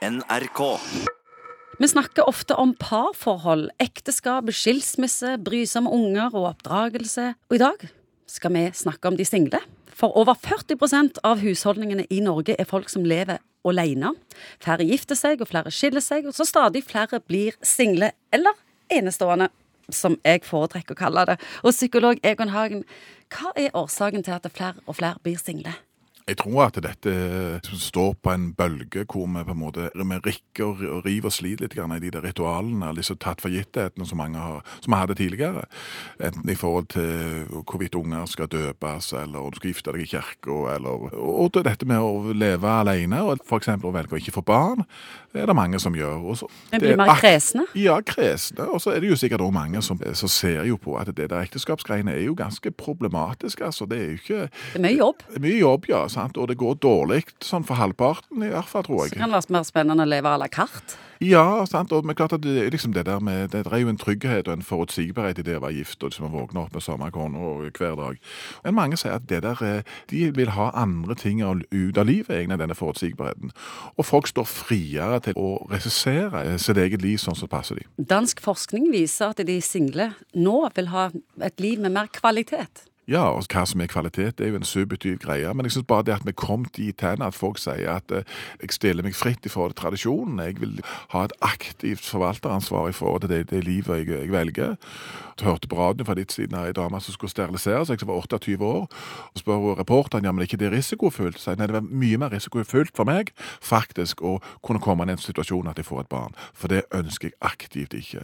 NRK. Vi snakker ofte om parforhold, ekteskap, skilsmisse, brysomme unger og oppdragelse. Og i dag skal vi snakke om de single. For over 40% av husholdningene i Norge er folk som lever alene. Færre gifter seg, og flere skiller seg, og så stadig flere blir single eller enestående, som jeg foretrekker å kalle det. Og psykolog Egon Hagen, hva er årsaken til at flere og flere blir single? Jeg tror at dette står på en bølge hvor vi på en måte vi rikker og river og sliter litt grann i de der ritualene, eller disse tatt for gittighetene som mange har, som vi hadde tidligere. Enten i forhold til hvorvidt unger skal døpes, eller du skal gifte deg i kirka, eller Og til dette med å leve alene, og f.eks. å velge å ikke få barn, det er det mange som gjør. Også, Men blir mer kresne? Ja, kresne. Og så er det jo sikkert også mange som, som ser jo på at det der ekteskapsgreiene er jo ganske problematisk. altså. Det er jo ikke Det er mye jobb. Det mye jobb, ja. sant? Og det går dårlig sånn for halvparten, i hvert fall, tror Så kan det være mer spennende å leve à la carte. Ja, sant. Og men klart at det, liksom det der med, det er jo en trygghet og en forutsigbarhet i det å være gift og liksom å våkne opp med samme kone hver dag. Men mange sier at det der, eh, de vil ha andre ting ut av livet, egentlig, enn denne forutsigbarheten. Og folk står friere til å regissere sitt eget liv sånn som passer dem. Dansk forskning viser at de single nå vil ha et liv med mer kvalitet. Ja, og hva som er kvalitet, det er jo en subjektiv greie. Men jeg synes bare det at vi kom dit hen at folk sier at eh, jeg stiller meg fritt i forhold til tradisjonen. Jeg vil ha et aktivt forvalteransvar i forhold til det, det livet jeg, jeg velger. Jeg hørte på radioen fra litt siden her ei dame som skulle sterilisere seg, som var 28 år. og spør reporteren ja, men er ikke det risikofullt. Så jeg, nei, det var mye mer risikofullt for meg faktisk å kunne komme i den situasjonen at jeg får et barn. For det ønsker jeg aktivt ikke.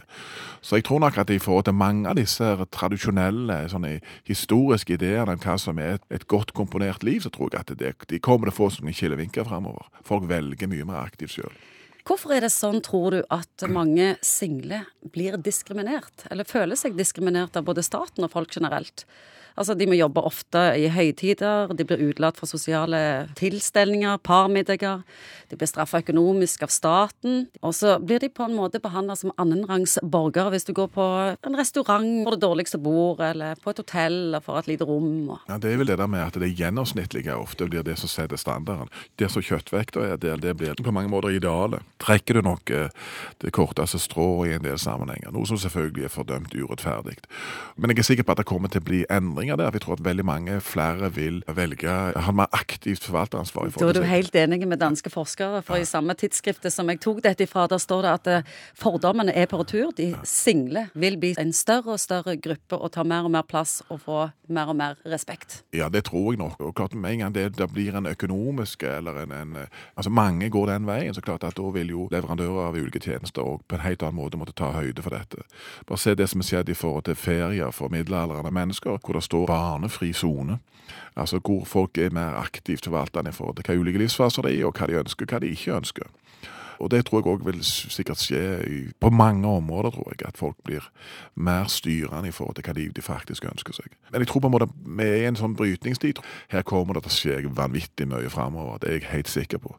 Så jeg tror nok at i forhold til mange av disse tradisjonelle sånne historiske ideene om hva som er et, et godt komponert liv, så tror jeg at det, de kommer til å få sånne kilevinker fremover. Folk velger mye mer aktivt sjøl. Hvorfor er det sånn, tror du, at mange single blir diskriminert? Eller føler seg diskriminert av både staten og folk generelt? Altså, De må jobbe ofte i høytider, de blir utelatt fra sosiale tilstelninger, parmiddager. De blir straffa økonomisk av staten. Og så blir de på en måte behandla som annenrangs borgere hvis du går på en restaurant på det dårligste bor, eller på et hotell og får et lite rom. Og... Ja, Det er vel det der med at det gjennomsnittlige ofte blir det som setter standarden. Det som kjøttvekta er, det, det blir på mange måter idealet. Trekker du nok eh, det korteste strået i en del sammenhenger, noe som selvfølgelig er fordømt urettferdig. Men jeg er sikker på at det kommer til å bli endringer der. Vi tror at veldig mange flere vil velge ha mer aktivt forvalteransvar. i Da er du helt enig med danske forskere, for i samme tidsskriftet som jeg tok dette ifra, der står det at eh, fordommene er på retur. De single vil bli en større og større gruppe og ta mer og mer plass og få mer og mer respekt. Ja, det tror jeg nok. Og klart Med en gang det, det blir en økonomisk eller en, en Altså mange går den veien, så klart at da vil jo leverandører av ulike tjenester og på en helt annen måte måtte ta høyde for dette. Bare se det som er skjedd i forhold til ferier for middelaldrende mennesker, hvor det står barnefri sone. Altså hvor folk er mer aktivt forvaltende i forhold til hva ulike livsfaser de er og hva de ønsker, og hva de ikke ønsker. Og det tror jeg òg vil sikkert skje i, på mange områder, tror jeg, at folk blir mer styrende i forhold til hva de, de faktisk ønsker seg. Men jeg tror på en måte vi er i en sånn brytningstid. Her kommer det til å skje vanvittig mye framover, det er jeg helt sikker på.